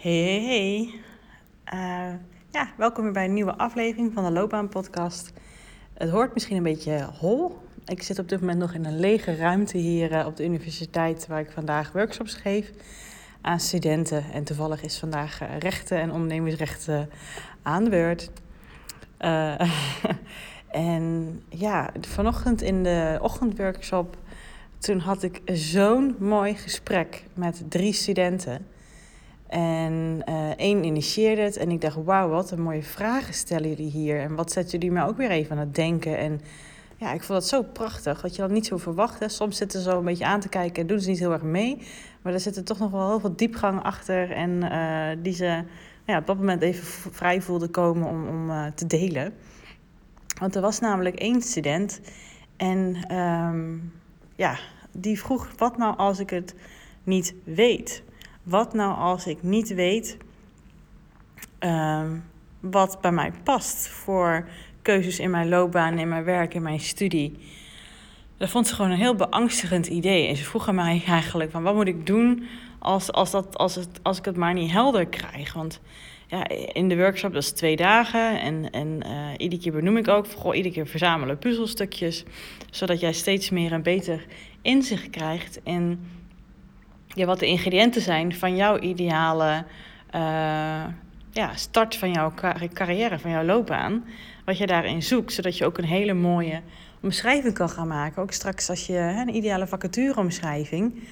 Hey, hey. Uh, ja, welkom weer bij een nieuwe aflevering van de Loopbaan Podcast. Het hoort misschien een beetje hol. Ik zit op dit moment nog in een lege ruimte hier uh, op de universiteit waar ik vandaag workshops geef aan studenten. En toevallig is vandaag uh, rechten en ondernemingsrechten aan de beurt. en ja, vanochtend in de ochtendworkshop, toen had ik zo'n mooi gesprek met drie studenten. En uh, één initieerde het en ik dacht, wauw, wat een mooie vragen stellen jullie hier. En wat zetten jullie mij ook weer even aan het denken. En ja, ik vond dat zo prachtig, dat je dat niet zo verwacht. Hè. Soms zitten ze zo een beetje aan te kijken en doen ze niet heel erg mee. Maar er zit toch nog wel heel veel diepgang achter. En uh, die ze nou ja, op dat moment even vrij voelden komen om, om uh, te delen. Want er was namelijk één student en um, ja, die vroeg, wat nou als ik het niet weet? Wat nou als ik niet weet um, wat bij mij past voor keuzes in mijn loopbaan, in mijn werk, in mijn studie? Dat vond ze gewoon een heel beangstigend idee. En ze vroeg aan mij eigenlijk van wat moet ik doen als, als, dat, als, het, als ik het maar niet helder krijg? Want ja, in de workshop, dat is twee dagen. En, en uh, iedere keer benoem ik ook, goh, iedere keer verzamelen puzzelstukjes. Zodat jij steeds meer en beter inzicht krijgt in ja, wat de ingrediënten zijn van jouw ideale uh, ja, start van jouw carrière, van jouw loopbaan. Wat je daarin zoekt, zodat je ook een hele mooie omschrijving kan gaan maken. Ook straks als je hè, een ideale vacatureomschrijving.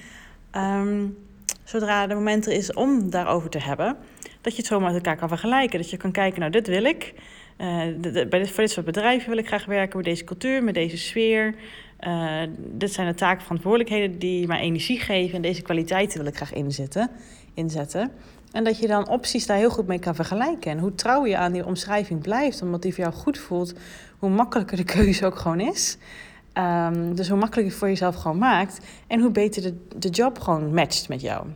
Um, zodra het moment er is om daarover te hebben, dat je het zo met elkaar kan vergelijken. Dat je kan kijken, nou, dit wil ik. De, de, bij dit, voor dit soort bedrijven wil ik graag werken, met deze cultuur, met deze sfeer. Uh, dit zijn de taken, verantwoordelijkheden die mij energie geven. En deze kwaliteiten wil ik graag inzetten. inzetten. En dat je dan opties daar heel goed mee kan vergelijken. En hoe trouw je aan die omschrijving blijft, omdat die voor jou goed voelt, hoe makkelijker de keuze ook gewoon is. Um, dus hoe makkelijker je voor jezelf gewoon maakt en hoe beter de, de job gewoon matcht met jou.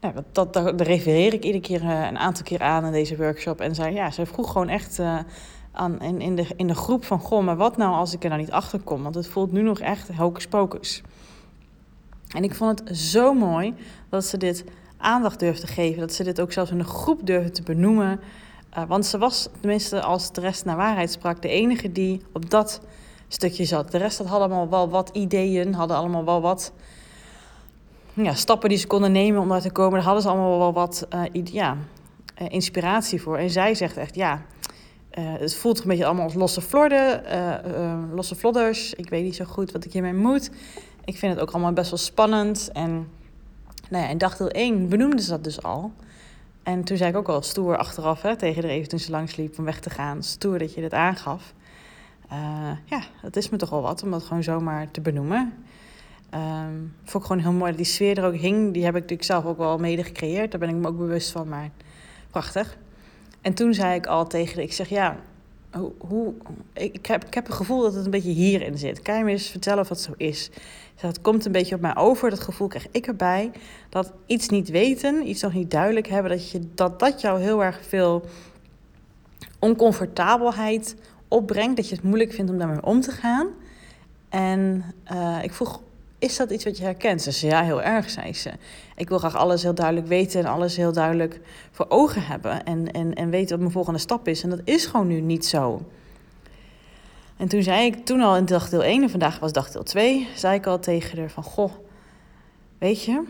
Nou, dat, dat, daar, refereer ik iedere keer uh, een aantal keer aan in deze workshop. En zei, ja, ze vroeg gewoon echt uh, aan, in, in, de, in de groep van... Goh, maar wat nou als ik er nou niet achter kom? Want het voelt nu nog echt hocus pocus. En ik vond het zo mooi dat ze dit aandacht durfde geven. Dat ze dit ook zelfs in de groep durfde te benoemen. Uh, want ze was, tenminste als de rest naar waarheid sprak... de enige die op dat stukje zat. De rest had allemaal wel wat ideeën, hadden allemaal wel wat ja, stappen die ze konden nemen om daar te komen. Daar hadden ze allemaal wel wat uh, ja, uh, inspiratie voor. En zij zegt echt, ja, uh, het voelt een beetje allemaal als losse florden, losse flodders. Ik weet niet zo goed wat ik hiermee moet. Ik vind het ook allemaal best wel spannend. En nou ja, in dagdeel 1 benoemde ze dat dus al. En toen zei ik ook al stoer achteraf hè, tegen de even toen ze langsliep om weg te gaan. Stoer dat je dit aangaf. Ja, dat is me toch wel wat om dat gewoon zomaar te benoemen. Um, vond ik gewoon heel mooi dat die sfeer er ook hing. Die heb ik natuurlijk zelf ook wel mede gecreëerd. Daar ben ik me ook bewust van, maar prachtig. En toen zei ik al tegen ik zeg ja, hoe, hoe, ik, heb, ik heb het gevoel dat het een beetje hierin zit. Kan je me eens vertellen of dat zo is? Het komt een beetje op mij over, dat gevoel krijg ik erbij. Dat iets niet weten, iets nog niet duidelijk hebben, dat je, dat, dat jou heel erg veel oncomfortabelheid opbrengt. Dat je het moeilijk vindt om daarmee om te gaan. En uh, ik vroeg, is dat iets wat je herkent? Ze zei, ja, heel erg, zei ze. Ik wil graag alles heel duidelijk weten en alles heel duidelijk voor ogen hebben. En, en, en weten wat mijn volgende stap is. En dat is gewoon nu niet zo. En toen zei ik, toen al in dagdeel 1 en vandaag was dagdeel 2, zei ik al tegen haar van, goh, weet je,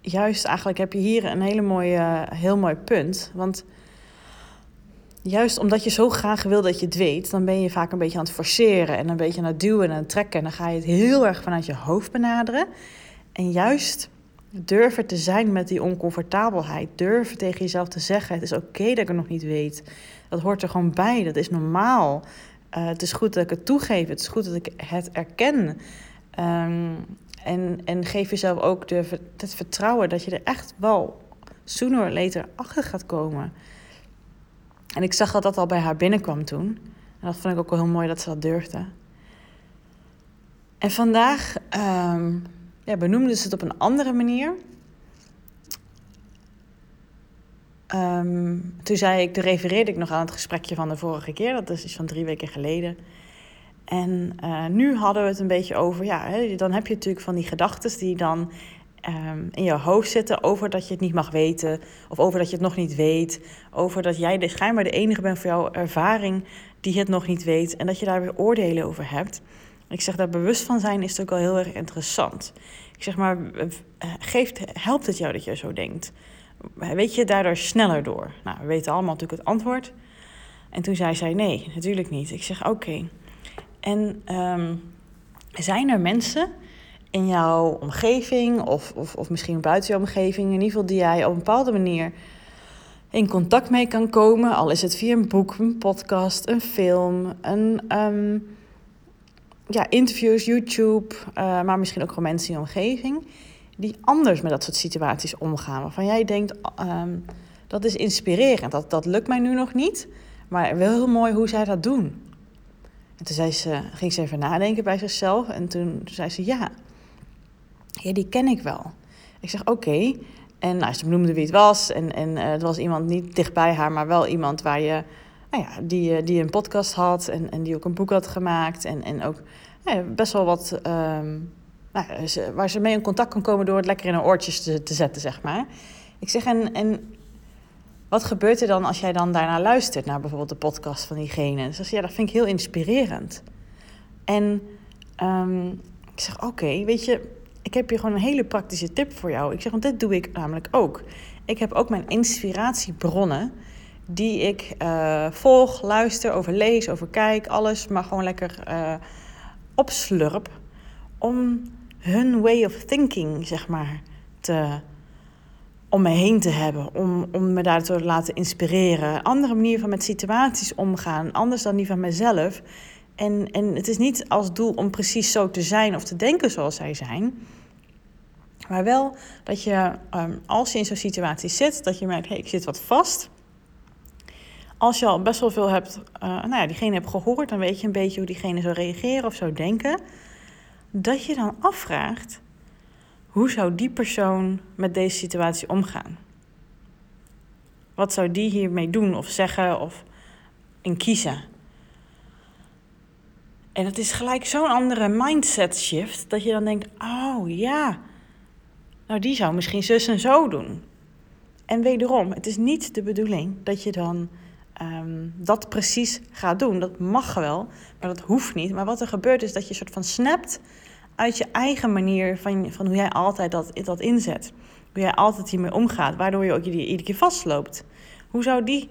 juist eigenlijk heb je hier een hele mooie, heel mooi punt. Want juist omdat je zo graag wil dat je het weet, dan ben je vaak een beetje aan het forceren en een beetje aan het duwen en trekken. En dan ga je het heel erg vanuit je hoofd benaderen. En juist durven te zijn met die oncomfortabelheid. Durven tegen jezelf te zeggen: het is oké dat ik het nog niet weet. Dat hoort er gewoon bij. Dat is normaal. Uh, het is goed dat ik het toegeef. Het is goed dat ik het erken. Um, en, en geef jezelf ook de, het vertrouwen dat je er echt wel sooner or later achter gaat komen. En ik zag dat dat al bij haar binnenkwam toen. En dat vond ik ook wel heel mooi dat ze dat durfde. En vandaag um, ja, benoemde ze het op een andere manier. Um, toen zei ik, toen refereerde ik nog aan het gesprekje van de vorige keer. Dat is iets van drie weken geleden. En uh, nu hadden we het een beetje over, ja, hè, dan heb je natuurlijk van die gedachten die dan ehm, in je hoofd zitten over dat je het niet mag weten. Of over dat je het nog niet weet. Over dat jij de, schijnbaar de enige bent voor jouw ervaring die het nog niet weet. En dat je daar weer oordelen over hebt. Ik zeg daar bewust van zijn is ook wel heel erg interessant. Ik zeg maar, geeft, helpt het jou dat je zo denkt? Weet je daardoor sneller door? Nou, we weten allemaal natuurlijk het antwoord. En toen zei zij nee, natuurlijk niet. Ik zeg oké. En ehm, zijn er mensen in jouw omgeving of, of, of misschien buiten je omgeving, in ieder geval die jij op een bepaalde manier in contact mee kan komen, al is het via een boek, een podcast, een film, een ehm, ja, interviews, YouTube, uh, maar misschien ook gewoon mensen in je omgeving die anders met dat soort situaties omgaan, waarvan jij denkt um, dat is inspirerend, dat, dat lukt mij nu nog niet, maar wel heel mooi hoe zij dat doen. En toen zei ze, ging ze even nadenken bij zichzelf en toen zei ze ja, ja die ken ik wel. Ik zeg oké. En nou, ze benoemde wie het was. En, en uh, het was iemand niet dichtbij haar, maar wel iemand waar je, nou ja, die, eh, die een podcast had en, en die ook een boek had gemaakt. En, en ook nou best wel wat, um, nou, waar ze mee in contact kan komen door het lekker in haar oortjes te, te zetten, zeg maar. Ik zeg, en, en wat gebeurt er dan als jij dan daarna luistert naar bijvoorbeeld de podcast van diegene? Dus zeg, ja, dat vind ik heel inspirerend. En um, ik zeg, oké, weet je, ik heb hier gewoon een hele praktische tip voor jou. Ik zeg, want dit doe ik namelijk ook. Ik heb ook mijn inspiratiebronnen die ik uh, volg, luister, over lees, over kijk, alles, maar gewoon lekker uh, opslurp. Om hun way of thinking, zeg maar, te, om me heen te hebben. Om, om me daardoor te laten inspireren. Andere manier van met situaties omgaan, anders dan die van mezelf. En, en het is niet als doel om precies zo te zijn of te denken zoals zij zijn. Maar wel dat je, ehm, als je in zo'n situatie zit, dat je merkt, hey, ik zit wat vast. Als je al best wel veel hebt, uh, nou ja, diegene hebt gehoord, dan weet je een beetje hoe diegene zou reageren of zou denken. Dat je dan afvraagt, hoe zou die persoon met deze situatie omgaan? Wat zou die hiermee doen of zeggen of in kiezen? En het is gelijk zo'n andere mindset shift dat je dan denkt: oh ja, nou die zou misschien zus en zo doen. En wederom, het is niet de bedoeling dat je dan ehm, dat precies gaat doen. Dat mag wel, maar dat hoeft niet. Maar wat er gebeurt is dat je soort van snapt uit je eigen manier van, van hoe jij altijd dat, dat inzet. Hoe jij altijd hiermee omgaat, waardoor je ook iedere keer vastloopt. Hoe zou die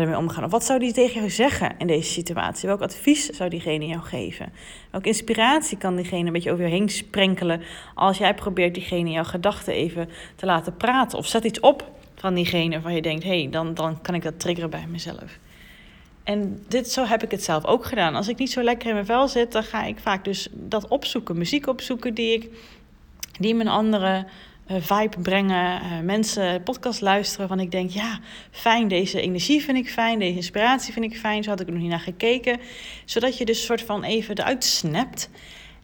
ermee omgaan? Of wat zou die tegen jou zeggen in deze situatie? Welk advies zou diegene jou geven? Welke inspiratie kan diegene een beetje over je heen sprenkelen als jij probeert diegene jouw gedachten even te laten praten? Of zet iets op van diegene waar je denkt, hé, hey, dan, dan kan ik dat triggeren bij mezelf. En dit, zo heb ik het zelf ook gedaan. Als ik niet zo lekker in mijn vel zit, dan ga ik vaak dus dat opzoeken. Muziek opzoeken die ik, die een andere vibe brengen. Uh, mensen podcast luisteren van ik denk, ja, fijn, deze energie vind ik fijn. Deze inspiratie vind ik fijn. Zo had ik er nog niet naar gekeken. Zodat je dus soort van even eruit snapt.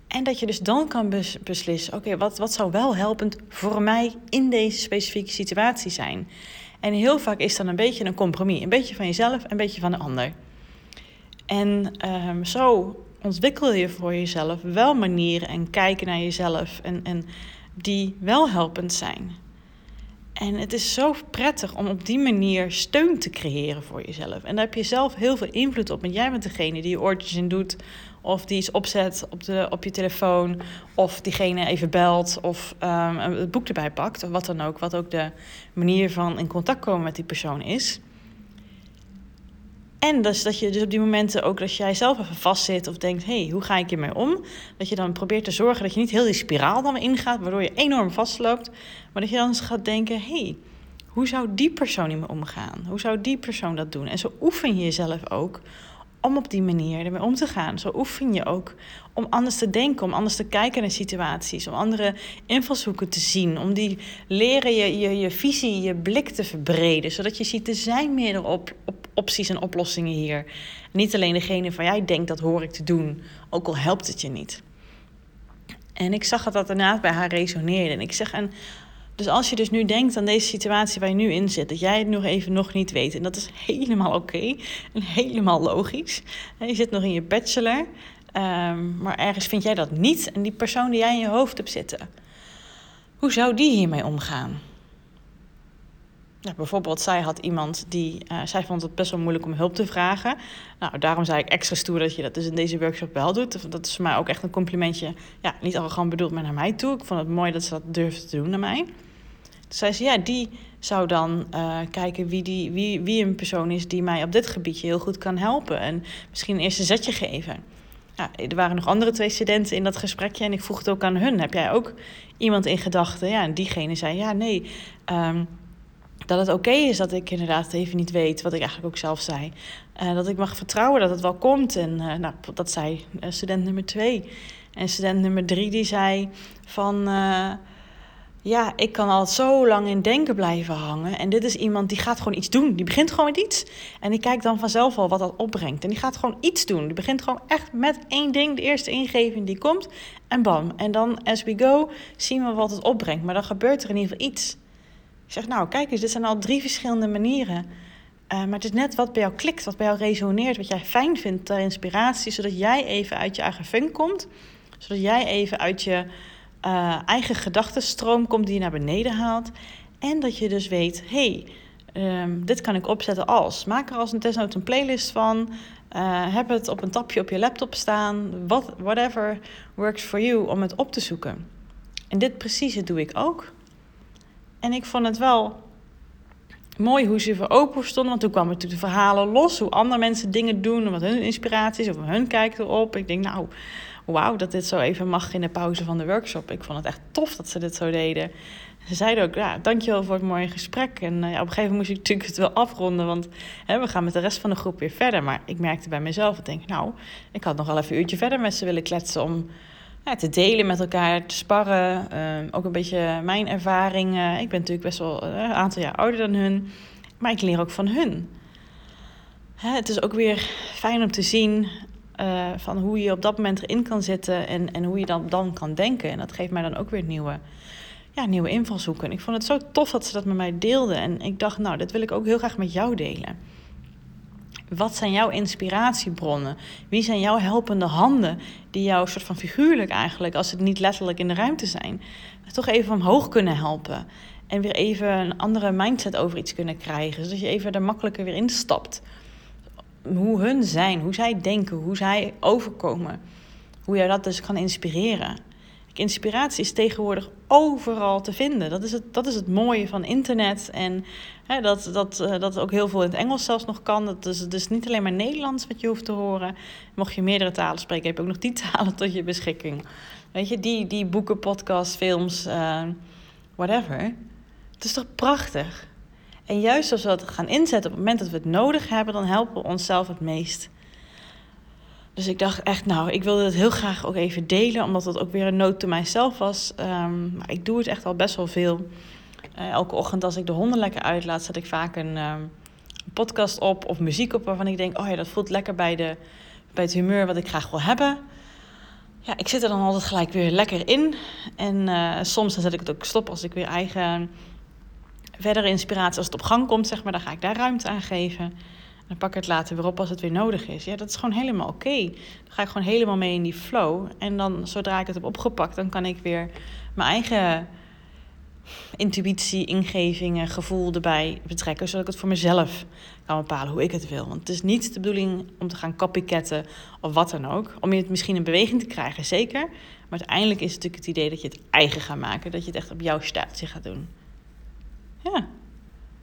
En dat je dus dan kan beslissen, oké, wat, wat zou wel helpend voor mij in deze specifieke situatie zijn? En heel vaak is dan een beetje een compromis. Een beetje van jezelf, een beetje van de ander. En um, zo ontwikkel je voor jezelf wel manieren en kijken naar jezelf en, en die wel helpend zijn. En het is zo prettig om op die manier steun te creëren voor jezelf. En daar heb je zelf heel veel invloed op. Want jij bent degene die je oortjes in doet. Of die iets opzet op, de, op je telefoon. Of diegene even belt. Of um, het boek erbij pakt. Of wat dan ook. Wat ook de manier van in contact komen met die persoon is. En dus dat je dus op die momenten ook als jij zelf even vastzit of denkt, hé, hey, hoe ga ik hiermee om? Dat je dan probeert te zorgen dat je niet heel die spiraal dan ingaat, waardoor je enorm vastloopt. Maar dat je dan eens gaat denken, hé, hey, hoe zou die persoon hiermee omgaan? Hoe zou die persoon dat doen? En zo oefen je jezelf ook om op die manier ermee om te gaan. Zo oefen je ook om anders te denken, om anders te kijken naar situaties, om andere invalshoeken te zien, om die leren je, je, je visie, je blik te verbreden, zodat je ziet er zijn meerdere op, op opties en oplossingen hier. Niet alleen degene van jij denkt dat hoor ik te doen, ook al helpt het je niet. En ik zag dat dat daarna bij haar resoneerde. En ik zeg, en dus als je dus nu denkt aan deze situatie waar je nu in zit, dat jij het nog even nog niet weet, en dat is helemaal oké en helemaal logisch. Je zit nog in je bachelor, um, maar ergens vind jij dat niet. En die persoon die jij in je hoofd hebt zitten, hoe zou die hiermee omgaan? Ja, bijvoorbeeld, zij had iemand die. Uh, zij vond het best wel moeilijk om hulp te vragen. Nou, daarom zei ik extra stoer dat je dat dus in deze workshop wel doet. Dat is voor mij ook echt een complimentje. Ja, niet arrogant bedoeld, maar naar mij toe. Ik vond het mooi dat ze dat durfde te doen naar mij. Toen zei ze, ja, die zou dan uh, kijken wie, die, wie, wie een persoon is die mij op dit gebiedje heel goed kan helpen. En misschien een eerste zetje geven. Ja, er waren nog andere twee studenten in dat gesprekje en ik vroeg het ook aan hun. Heb jij ook iemand in gedachten? Ja, en diegene zei, ja, nee. Um, dat het oké is dat ik inderdaad even niet weet, wat ik eigenlijk ook zelf zei. Uh, dat ik mag vertrouwen dat het wel komt. En uh, nou, dat zei uh, student nummer twee. En student nummer drie die zei van... ja, ik kan al zo lang in denken blijven hangen. En dit is iemand die gaat gewoon iets doen. Die begint gewoon met iets. En die kijkt dan vanzelf al wat dat opbrengt. En die gaat gewoon iets doen. Die begint gewoon echt met één ding. De eerste ingeving die komt. En bam. En dan as we go zien we wat het opbrengt. Maar dan gebeurt er in ieder geval iets. Ik zeg, nou, kijk eens, dit zijn al drie verschillende manieren. Uh, maar het is net wat bij jou klikt, wat bij jou resoneert, wat jij fijn vindt ter inspiratie, zodat jij even uit je eigen fun komt. Zodat jij even uit je uh, eigen gedachtenstroom komt die je naar beneden haalt. En dat je dus weet, hey, um, dit kan ik opzetten als. Maak er als een desnoods een playlist van. Uh, heb het op een tapje op je laptop staan. What, whatever works for you om het op te zoeken. En dit precieze doe ik ook. En ik vond het wel mooi hoe ze voor open stonden. Want toen kwamen natuurlijk de verhalen los. Hoe andere mensen dingen doen. Wat hun inspiratie is. Of hun kijkt erop. Ik denk, nou, wauw, dat dit zo even mag in de pauze van de workshop. Ik vond het echt tof dat ze dit zo deden. Ze zeiden ook, ja, dankjewel voor het mooie gesprek. En ja, op een gegeven moment moest ik natuurlijk het wel afronden. Want hè, we gaan met de rest van de groep weer verder. Maar ik merkte bij mezelf, ik denk, nou, ik had nog wel even een uurtje verder met ze willen kletsen... om ja, te delen met elkaar, te sparren. Uh, ook een beetje mijn ervaringen. Ik ben natuurlijk best wel uh, een aantal jaar ouder dan hun. Maar ik leer ook van hun. Hè, het is ook weer fijn om te zien uh, van hoe je op dat moment erin kan zitten en, en hoe je dan, dan kan denken. En dat geeft mij dan ook weer nieuwe, ja, nieuwe invalshoeken. Ik vond het zo tof dat ze dat met mij deelden. En ik dacht, nou, dit wil ik ook heel graag met jou delen. Wat zijn jouw inspiratiebronnen? Wie zijn jouw helpende handen die jou soort van figuurlijk eigenlijk, als het niet letterlijk in de ruimte zijn, toch even omhoog kunnen helpen? En weer even een andere mindset over iets kunnen krijgen, zodat je even er makkelijker weer instapt. Hoe hun zijn, hoe zij denken, hoe zij overkomen. Hoe jij dat dus kan inspireren. Inspiratie is tegenwoordig overal te vinden. Dat is het, dat is het mooie van internet. En hè, dat, dat, uh, dat ook heel veel in het Engels zelfs nog kan. Dat is dus niet alleen maar Nederlands wat je hoeft te horen. Mocht je meerdere talen spreken, heb je ook nog die talen tot je beschikking. Weet je, die, die boeken, podcasts, films, uh, whatever. Het is toch prachtig? En juist als we dat gaan inzetten op het moment dat we het nodig hebben, dan helpen we onszelf het meest. Dus ik dacht echt, nou, ik wilde het heel graag ook even delen, omdat het ook weer een noot to mijzelf was. Um, maar ik doe het echt al best wel veel. Uh, elke ochtend als ik de honden lekker uitlaat, zet ik vaak een, um, podcast op of muziek op waarvan ik denk, oh ja, dat voelt lekker bij, de, bij het humeur wat ik graag wil hebben. Ja, ik zit er dan altijd gelijk weer lekker in. En uh, soms dan zet ik het ook stop als ik weer eigen verdere inspiratie, als het op gang komt, zeg maar, dan ga ik daar ruimte aan geven. Dan pak ik het later weer op als het weer nodig is. Ja, dat is gewoon helemaal oké. Dan ga ik gewoon helemaal mee in die flow. En dan, zodra ik het heb opgepakt, dan kan ik weer mijn eigen intuïtie, ingevingen, gevoel erbij betrekken. Zodat ik het voor mezelf kan bepalen hoe ik het wil. Want het is niet de bedoeling om te gaan copycatten of wat dan ook. Om je het misschien in beweging te krijgen, zeker. Maar uiteindelijk is het natuurlijk het idee dat je het eigen gaat maken. Dat je het echt op jouw staartje gaat doen. Ja,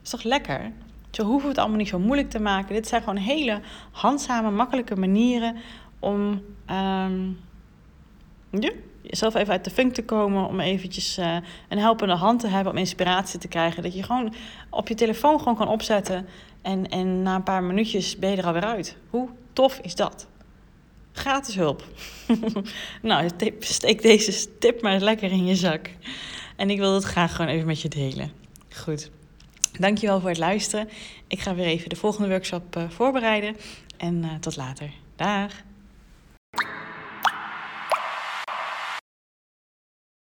is toch lekker? Zo hoeven het allemaal niet zo moeilijk te maken. Dit zijn gewoon hele handzame, makkelijke manieren om ja, jezelf even uit de funk te komen. Om eventjes uh, een helpende hand te hebben, om inspiratie te krijgen. Dat je gewoon op je telefoon gewoon kan opzetten. En, en na een paar minuutjes ben je er alweer uit. Hoe tof is dat? Gratis hulp. nou, steek deze tip maar lekker in je zak. En ik wil het graag gewoon even met je delen. Goed. Dankjewel voor het luisteren. Ik ga weer even de volgende workshop eh, voorbereiden. En eh, tot later. Dag!